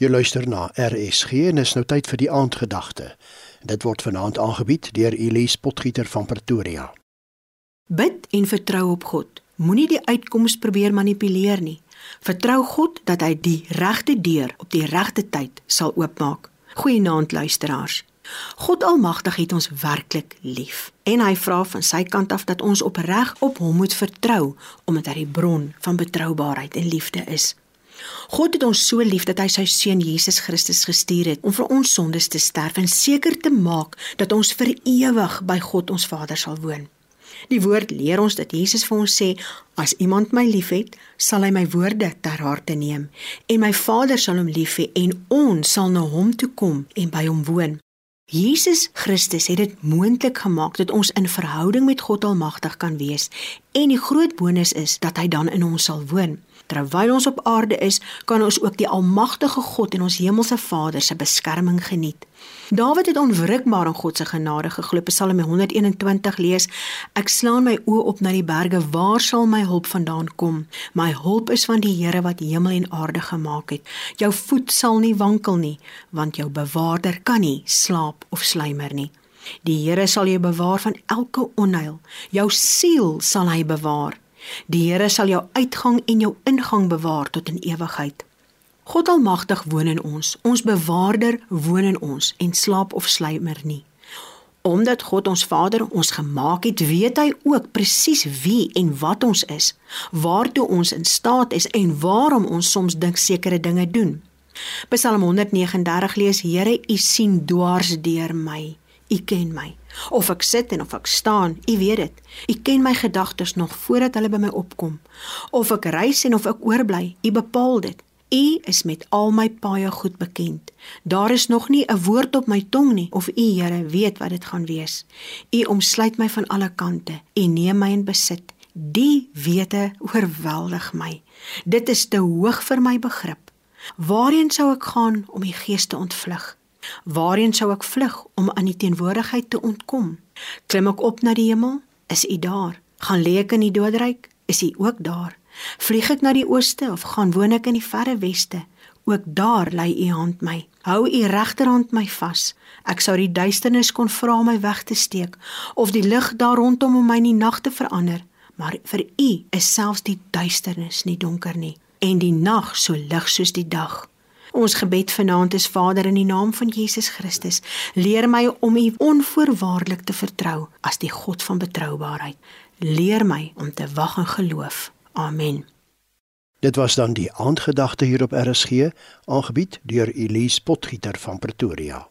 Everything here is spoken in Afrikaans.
Jy luister na RSG en is nou tyd vir die aandgedagte. Dit word vanaand aangebied deur Elise Potgieter van Pretoria. Bid en vertrou op God. Moenie die uitkoms probeer manipuleer nie. Vertrou God dat hy die regte deur op die regte tyd sal oopmaak. Goeienaand luisteraars. God Almagtig het ons werklik lief en hy vra van sy kant af dat ons opreg op hom moet vertrou omdat hy die bron van betroubaarheid en liefde is. God het ons so lief dat hy sy seun Jesus Christus gestuur het om vir ons sondes te sterf en seker te maak dat ons vir ewig by God ons Vader sal woon. Die woord leer ons dat Jesus vir ons sê: "As iemand my liefhet, sal hy my woorde ter harte neem, en my Vader sal hom lief hê en ons sal na hom toe kom en by hom woon." Jesus Christus het dit moontlik gemaak dat ons in verhouding met God Almagtig kan wees en die groot bonus is dat hy dan in ons sal woon. Terwyl ons op aarde is, kan ons ook die almagtige God en ons hemelse Vader se beskerming geniet. Dawid het onwrikbaar in God se genade geglo. Psalm 121 lees: Ek slaan my oë op na die berge, waar sal my hulp vandaan kom? My hulp is van die Here wat hemel en aarde gemaak het. Jou voet sal nie wankel nie, want jou bewaarder kan nie slaap of sluimer nie. Die Here sal jou bewaar van elke onheil. Jou siel sal hy bewaar. Die Here sal jou uitgang en jou ingang bewaar tot in ewigheid. God Almagtig woon in ons. Ons bewaarder woon in ons en slaap of sluimer nie. Omdat God ons Vader ons gemaak het, weet hy ook presies wie en wat ons is, waartoe ons in staat is en waarom ons soms dink sekere dinge doen. Psalm 139 lees: Here, U sien dwars deur my. U ken my. Of ek sit en of ek staan, U weet dit. U ken my gedagtes nog voordat hulle by my opkom. Of ek reis en of ek oorbly, U bepaal dit. U is met al my paaie goed bekend. Daar is nog nie 'n woord op my tong nie of U Here weet wat dit gaan wees. U omsluit my van alle kante. U neem my in besit. Die wete oorweldig my. Dit is te hoog vir my begrip. Waarheen sou ek gaan om U gees te ontvlug? Waarheen sou ek vlug om aan die teenwoordigheid te ontkom? Klim ek op na die hemel? Is U daar? Gaan lê ek in die doodryk? Is U ook daar? Vlieg ek na die ooste of gaan woon ek in die verre weste? Ook daar lê U hand my. Hou U regterhand my vas. Ek sou die duisternis kon vra om my weg te steek of die lig daar rondom om my in die nag te verander, maar vir U is selfs die duisternis nie donker nie en die nag so lig soos die dag. Ons gebed vanaand is Vader in die naam van Jesus Christus, leer my om U onvoorwaardelik te vertrou as die God van betroubaarheid. Leer my om te wag en geloof. Amen. Dit was dan die aandgedagte hier op RSG, aangebied deur Elise Potgieter van Pretoria.